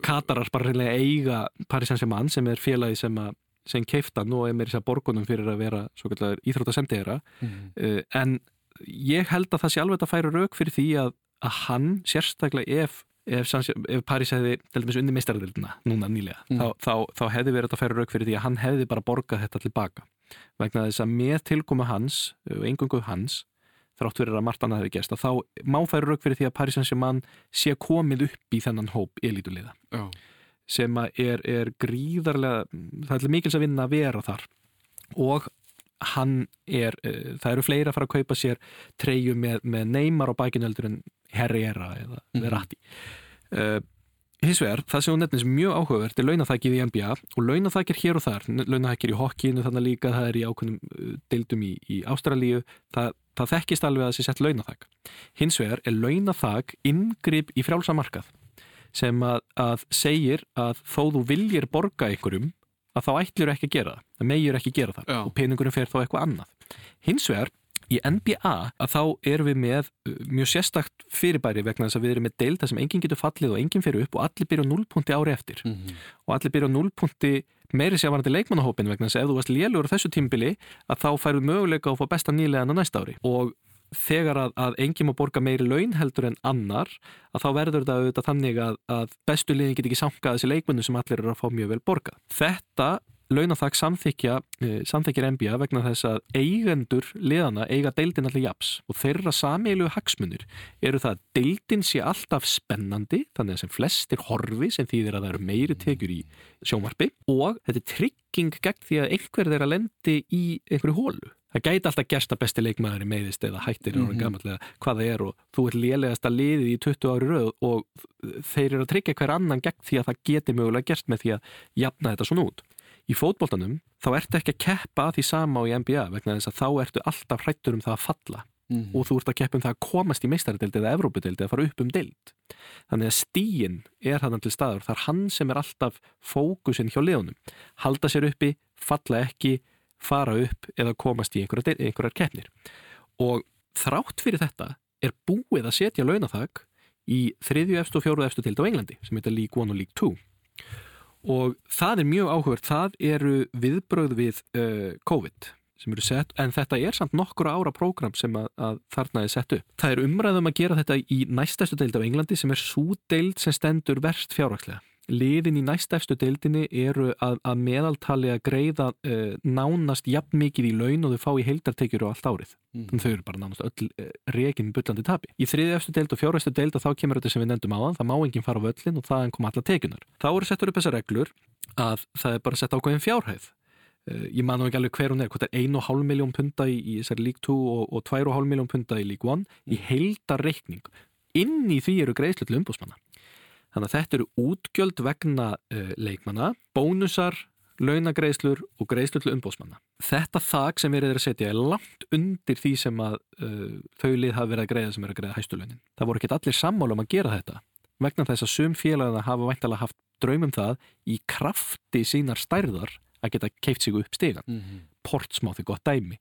Katarar bara hreinlega eiga Paris Saint-Germain sem er félagi sem, að, sem keiftan og er með þess að borgunum fyrir að vera svo kallar íþróttasemdegara Mhm. uh, en ég held að það sé alveg að færa rauk fyrir því að, að hann sérstaklega ef ef, ef Paris hefði til dæmis unni meistaröldina núna nýlega Mm. þá, þá, þá hefði verið að færa rauk fyrir því að hann hefði bara borgað þetta tilbaka vegna þess að með tilkomu hans og engungu hans þrátt fyrir að margt annað hefði gerst að þá má færa rauk fyrir því að Paris Saint-Germain sé komið upp í þennan hóp elítuliða já. sem er, er gríðarlega það er mikils að vinna að vera þar og hann er uh, það eru fleira að fara að kaupa sér treyju með, með neymar á bakinöldur en Herrera eða Mhm. Verratti uh, hins vegar, það sem hún nefnir sem mjög áhugavert er launathækið í NBA og launathækir hér og þar, launathækir í hokkinu þannig líka, það er í ákveðnum uh, deildum í, í Ástralíu, það, það þekkist alveg að sé sett launathæk hins vegar er launathæk inngrip í frjálsamarkað sem að, að segir að þó þú viljir borga einhverjum að þá ætlir ekki að gera það, það megjur ekki gera það Já. og peningurinn fer þá eitthvað annað. Hins vegar í NBA að þá erum við með uh, mjög sérstakt fyrirbæri vegna þess að við erum með deilda sem enginn getur fallið og enginn fer upp og allir byrja á 0 punkti ári eftir Mhm. og allir byrja á 0 punkti meiri sér varandi leikmannahópin vegna þess að ef þú varst lélugur á þessu tímbili að þá færðu möguleika að fá besta nýlegan á næsta ári og þegar að, að enginn má borga meiri laun heldur en annar að þá verður þetta auðvitað þannig að, að bestu liðin get ekki samkað þessi leikmennu sem allir eru að fá mjög vel borga. Þetta launathag samþykja, eh, samþykjir NBA vegna þess að eigendur liðana eiga deildin allir japs og þeirra sameilu hagsmunir eru það að deildin sé alltaf spennandi þannig að sem flestir horfi sem þýðir að það eru meiri tekjur í sjónvarpi og þetta er trygging gegn því að einhver þeirra lendi í einhverju hólu. Það gæti alltaf gerst að besti leikmaður í meðist eða hættir mm. -hmm. gammallega hvað það er og þú ert lélegasta liðið í 20 ári röð og þeir eru að tryggja hver annan gegn því að það geti mögulega gerst með því að jafna þetta svona út. Í fótboltanum þá ertu ekki að keppa að því sama á í NBA vegna þess að þá ertu alltaf hrættur um það að falla Mhm. og þú ert að keppa um það að komast í meistaradeild eða Evrópudeild eða fara upp um deild. Þannig að stíin er hann til staður, það er hann sem er alltaf fókusin hjá liðunum. Halda sér uppi, falla ekki, fara upp eða komast í einhverjar, einhverjar keppnir. Og þrátt fyrir þetta er búið að setja launathag í þriðju efstu og fjóruð efstu deild á Englandi sem heitir League 1 og League 2 og það er mjög áhugavert það eru viðbröð við uh, COVID sem eru sett, en þetta er samt nokkura ára prógram sem að, að þarna er sett upp. Það er umræðum að gera þetta í næstæstu deild á Englandi sem er svo deild sem stendur verst fjárhagslega. Liðin í næstæfstu deildinni eru að, að meðaltali að greiða uh, nánast jafn mikið í laun og þau fá í heildartekjur á allt árið. Mhm. Þannig þau eru bara nánast öll uh, rekin bullandi tapi. Í þriði efstu deild og fjórastu deild og þá kemur þetta sem við nefndum á það, má enginn fara á völlin og þaðan kom alla tekjunar. Þá eru settur upp þessar reglur að það er bara sett ákveðin fjárhæð. Uh, ég man nú ekki alveg hver hún er, hvort er 1,5 miljón punta í, í þessari League 2 og, og 2,5 miljón punta í League 1 í heildarreikning. Inn í því eru greiðslu til umbúsmanna. Þannig að þetta eru útgjöld vegna uh, leikmanna, bónusar, launagreiðslur og greiðslu til umbósmanna. Þetta þak sem verið er að setja er langt undir því sem að uh, þau lið hafa verið að greiða sem er að greiða hæstulaunin. Það voru ekki allir sammála um að gera þetta vegna þess að sum félagina hafa væntalega haft draumum það í krafti sínar stærðar að geta keift sig upp stegan. Mhm. Portsmouth er gott dæmi.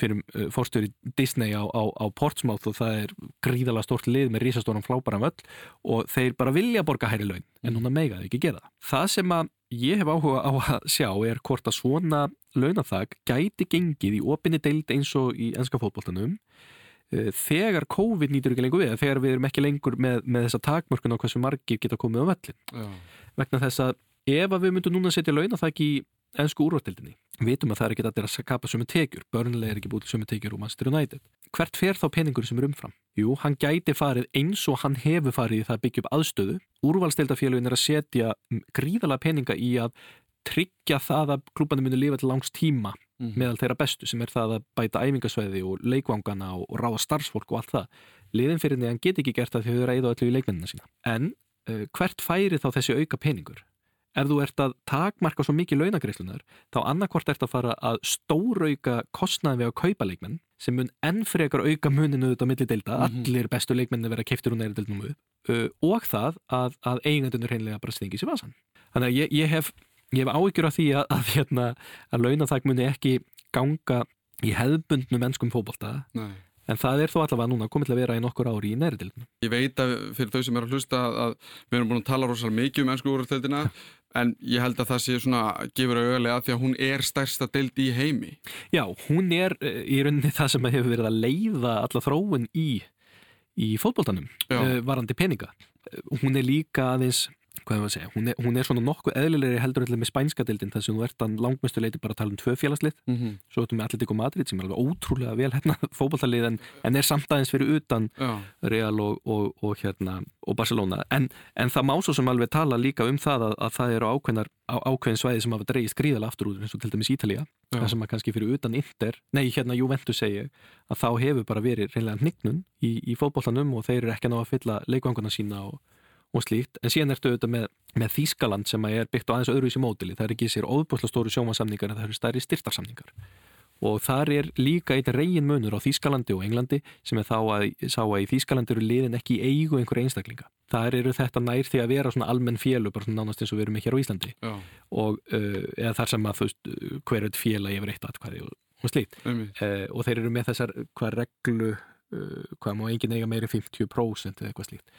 Fyrir uh, fórstjóri Disney á, á, á Portsmouth og það er gríðalega stort lið með risastóran flábæran völl og þeir bara vilja borga hæri laun en núna mega þau ekki gera það. Það sem að ég hef áhuga á að sjá er hvort að svona launathag gæti gengið í opinni deild eins og í ennska fótbolltanum uh, þegar COVID nýtur ekki lengur við, þegar við erum ekki lengur með, með þessa takmörkun á hversu margir geta komið á völlin. Já. Vegna þess að ef að við myndum núna setja launathag í ennsku úrvartildinni. Vitum að það er ekki allir að skapa sömu tekjur, börnlega er ekki búið sömu tekjur og Manchester United. Hvert fer þá peningur sem er umfram? Jú, hann gæti farið eins og hann hefur farið í það að byggja upp aðstöðu. Úrvalstildafélagin er að setja gríðala peninga í að tryggja það að klúbandi muni lifa til langs tíma Mhm. meðal þeirra bestu sem er það að bæta æfingasvæði og leikvangana og, og ráða starfsfólk og allt það. Liðin fyrir því hann get ekki gert það því þau ræða öllu í leikmennina sína. En uh, hvert færi þá þessi auka peningur? Ef þú ert að takmarka svo mikið launagreislunar þá annarkvort ert að fara að stórauka kostnaði við að kaupa leikmenn sem mun enn frekar auka muninu auðvitað á milli deilda, Mhm. allir bestu leikmenni vera keiftur úr næri deildnum uh, og það að, að eigandunir hreinlega bara stingi sér vasan. Þannig að ég, ég hef ég hef áhyggjur af því að, að, hérna, að launathag muni ekki ganga í hefðbundnum mennskum fótbolta Nei. en það er þó allavega núna komið til að vera í nokkur ári í næri deildnum. Ég veit að fyrir þau sem er að hlusta að, að við erum búin að tala rosalega mikið um ennsku úrvalstildina en ég held að það sé svona gefur auðvitað því að hún er stærsta deild í heimi. Já, hún er uh, í rauninni það sem hefur verið að leiða alla þróun í, í fótboltanum Já. uh, varandi peninga. Uh, hún er líka aðeins, hvað er að segja, hún er, hún er svona nokkuð eðlilegri heldur allir með spænska deildin þar sem þú ert að langmestu leiti bara að tala um tvö félagslið, Mm -hmm. svo ertu með Atletico Madrid sem er alveg ótrúlega vel hérna fótboltalið en, en er samt aðeins fyrir utan Já, Real og, og, og, hérna, og Barcelona en, en það má svo sem alveg tala líka um það að, að það eru ákveðnar, á, ákveðin svæði sem hafa dreigist gríðala aftur úr eins og til dæmis Ítalía Já. það sem að kannski fyrir utan Inter nei hérna Juventus segi að þá hefur bara verið reynilega hnignun í, í fótbollanum og þeir eru ekki að ná að fylla leikvanguna sína og, og slíkt en síðan ertu auðvitað með, með Þískaland sem er byggt á aðeins öðruvísi mótili það er ekki sér óbúslega stóru sjómansamningar en það eru stærri styrtarsamningar og þar er líka einn reygin munur á Þýskalandi og Englandi sem er þá að sá að í Þýskalandi eru liðin ekki í eigu einhverja einstaklinga. Þar eru þetta nær því að vera svona almenn félu, bara svona nánast eins og við erum með hér á Íslandi. Já, og uh, eða þar sem að þú veist hver er félag yfir eitt atkvæði og, og einmitt. uh, og þeir eru með þessar hvað reglu hvað má enginn eiga meiri 50% eða eitthvað slíkt.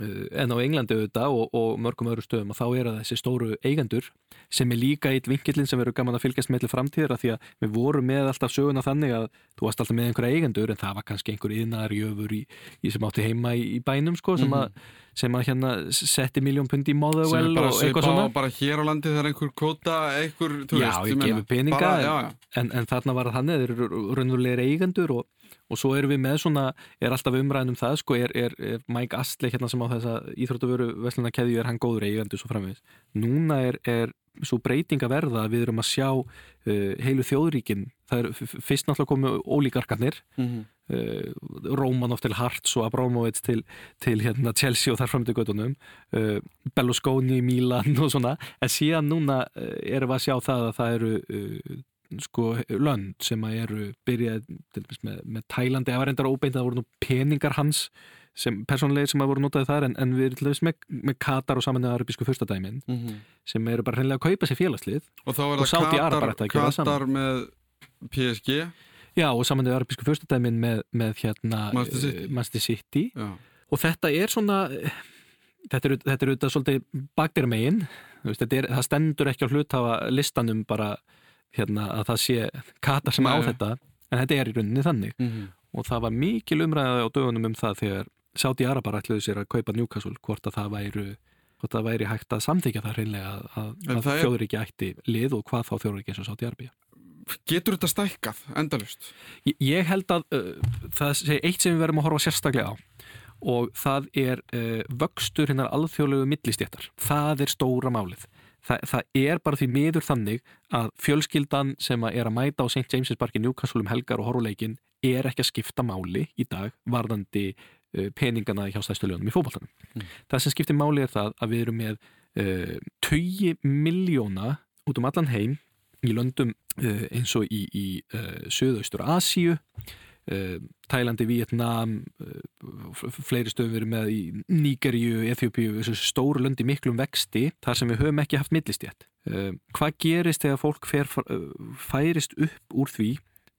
Uh, en á Englandi auðvitað og, og mörgum öðru stöðum og þá eru það þessi stóru eigendur sem er líka eitt vinkillin sem verður gaman að fylgjast með til framtíðar af því að við vorum með alltaf söguna þannig að þú varst alltaf með einhverja eigendur en það var kannski einhver yðnaðar jöfur í, í sem átti heima í, í bænum sko sem að, sem að hérna setti miljón pund í er bara og svipa eitthvað á svona. bara hér á landi þegar einhver kvota, einhver, þú Já, veist, ég meina, gefi peninga, bara, en- já, já. en, en þarna var það þannig, þeir eru raunverulegir eigendur og, og svo erum við með svona, er alltaf umræðin um það, sko, er, er, er Mike Astley hérna sem á þessa íþróttavöru vesluna keðju er hann góður eigendur svo framvegis. Núna er, er svo breyting að verða að við erum að sjá uh, heilu þjóðríkin, það er fyrst náttúrulega komið ólíkarkarnir, Mhm. uh, Romanov til Harts og Abramovits til, til hérna, Chelsea og þar fram til göttunum uh, Berlusconi, Milan og svona en síðan núna uh, erum við að sjá það að það eru uh, sko lönd sem að eru byrjað með, með Tælandi, það var reyndar óbeint að það voru nú peningar hans sem persónlegir sem að voru notaði þar en, en við erum til dæmis með, með Katar og saman með arabísku fyrstadæmin Mhm. sem eru bara hreinlega að kaupa sér félagslið Og þá er Og það Katar, að Katar með PSG já og saman með arabísku fyrstadæmin með, með hérna City. uh, Manchester City. Já, og þetta er svona þetta er, þetta er auðvitað svolítið bakdýra megin það stendur ekki á hluthafa listanum bara hérna, að það sé kata sem á Nei. þetta en þetta er í rauninni þannig Mhm. og það var mikil umræði á dögunum um það þegar Sáti Arabar ætluðu sér að kaupa Newcastle hvort að það væri hvort það væri hægt að samþykja það reynlega að, að, að það er- þjóðuríki ætti lið og hvað þá þjóðuríki eins og Sáti Arabia Getur þetta stækkað, endalust? Ég, ég held að uh, það sé eitt sem við verðum að horfa sérstaklega á og það er uh, vöxtur hinnar alþjóðlegu millistjættar. Það er stóra málið. Þa, það er bara því miður þannig að fjölskyldan sem að er að mæta á St. James's Park í Newcastle um helgar og horfuleikin er ekki að skipta máli í dag varðandi uh, peningana hjá stæðstöluðunum í fótballtanum. Mm. Það sem skiptir máli er það að við erum með uh, 20 miljóna út um allan heim í löndum uh, eins og í, í Suðaustur Asíu Tælandi, Vietnam f- fleiri stöðum erum með í Nígeríu, Eþjópíu, stóru löndi miklum vexti, þar sem við höfum ekki haft millistjætt. Uh, hvað gerist þegar fólk fer, færist upp úr því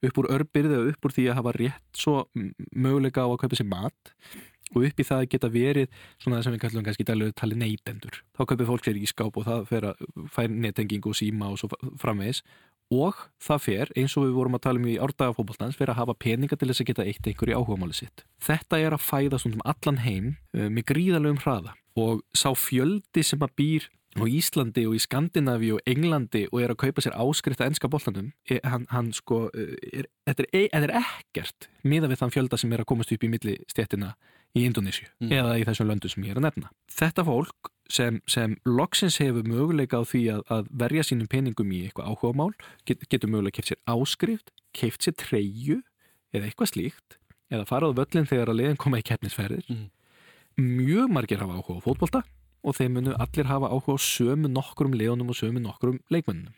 upp úr örbyrði og upp úr því að hafa rétt svo möguleika á að kaupa sér mat og upp í það að geta verið svona það sem við kallum kannski dæluðu tali neytendur þá kaupir fólk sér í skáp og það að fær netenging og síma og svo framvegis og það fer, eins og við vorum að tala um í árdagafóboltans, fer að hafa peninga til þess að geta eitt einhver í áhugamáli sitt. Þetta er að fæða svona um allan heim uh, með gríðalögum hraða og sá fjöldi sem að býr á Íslandi og í Skandinavi og Englandi og er að kaupa sér áskrift að ennska bollandum, hann, hann sko, er, þetta, er, þetta er ekkert miða við þann fjölda sem er að komast upp í milli stéttina í Indonésiu mm. eða í þessum löndu sem ég er að nefna. Þetta fólk sem, sem loksins hefur möguleika á því að, að verja sínum peningum í eitthvað áhugamál, get, getur möguleika keift sér áskrift, keift sér treyju eða eitthvað slíkt, eða farað völlin þegar að liðin koma í keppnisferðir. Mm. Mjög margir hafa áhuga á fótbolta og þeim munu allir hafa áhuga á sömu nokkrum liðunum og sömu nokkrum leikmennum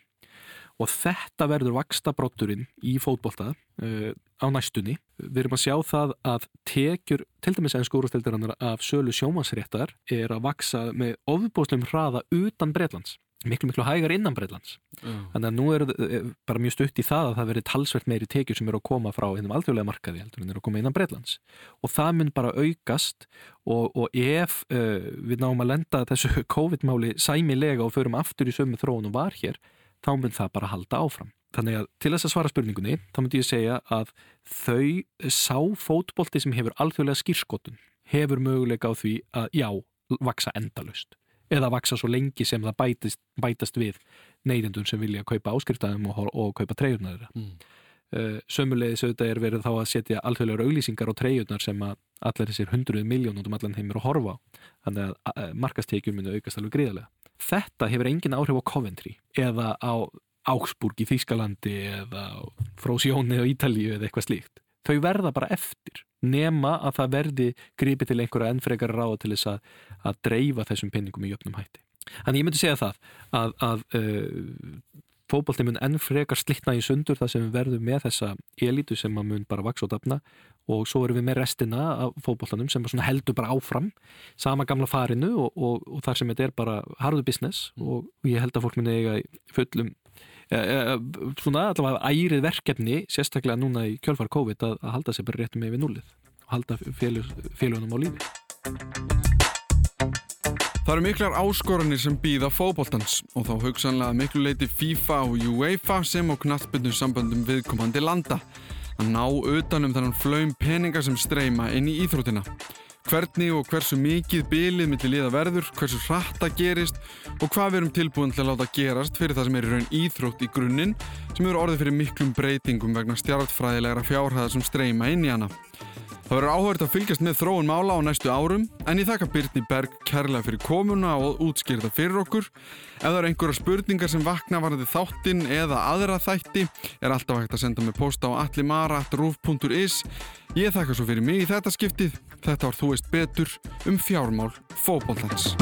og þetta verður vaksta brotturinn í fótbolta uh, á næstunni. Við erum að sjá það að tekjur, til dæmis enn skórastildarannar af sölu sjómasréttar er að vaksa með ofbústum hraða utan Breitlands, miklu miklu hægar innan Breitlands. Mm. Þannig að nú er uh, bara mjög stutt í það að það verður talsvert meiri tekjur sem eru að koma frá einnum alþjóðlega markaði heldur en eru að koma innan Breitlands. Og það mun bara aukast og, og ef uh, við náum að lenda þessu COVID-máli sæmilega og förum aftur í sömu þróun og var hér þá mun það bara halda áfram. Þannig að til þess að svara spurningunni, þá myndi ég segja að þau sá fótbolti sem hefur alþjóðlega skýrskotun hefur möguleika á því að já, vaksa endalust. Eða vaksa svo lengi sem það bætist, bætast við neyðendun sem vilja kaupa áskriftaðum og, og kaupa treyjurnaður. Mm. Uh, sömulegis auðvitað er verið þá að setja alþjóðlega auglýsingar á treyjurnar sem að allir þessir hundruð miljónum um allan heimir að horfa. Þannig að uh, markastekjum myndi aukast alveg gríðarlega þetta hefur engin áhrif á Coventry eða á Augsburg í Þýskalandi eða Frósjóni á Ítalíu eða eitthvað slíkt. Þau verða bara eftir nema að það verði gripi til einhverja ennfrekar ráða til þess að, að dreifa þessum pinningum í jöfnum hætti. Þannig ég myndi segja það að, að uh, fókbalti mun enn frekar slittna í sundur þar sem við verðum með þessa elitu sem að mun bara vaks og dafna. Og svo erum við með restina af fókbaltanum sem heldur bara áfram. Sama gamla farinu og, og, og þar sem þetta er bara hardu business mm. og ég held að fólk minni eiga fullum e, e, svona allavega ærið verkefni sérstaklega núna í kjölfar COVID að, að halda sér bara réttum með við nullið og halda félagunum á lífi Það eru miklar áskoranir sem býða fókbóltans og þá hugsanlega miklu leiti FIFA og UEFA sem á knattbyrnum samböndum viðkomandi landa að ná utanum þannan flöym peninga sem streyma inn í íþrótina. Hvernig og hversu mikið bylið millir liða verður, hversu hratta gerist og hvað við erum tilbúin til að láta gerast fyrir það sem er í raun íþrótt í grunninn sem eru orðið fyrir miklum breytingum vegna stjartfræðilegra fjárhæðar sem streyma inn í hana. Það verður áhverð að fylgjast með þróun mála á næstu árum en ég þakka Byrni Berg kærlega fyrir komuna og útskýrta fyrir okkur. Ef það eru einhverja spurningar sem vakna varandi þáttinn eða aðra þætti er alltaf hægt að senda mig posta á allimara.ruf.is Ég þakka svo fyrir mig í þetta skiptið. Þetta var Þú veist betur um fjármál fókbóltans.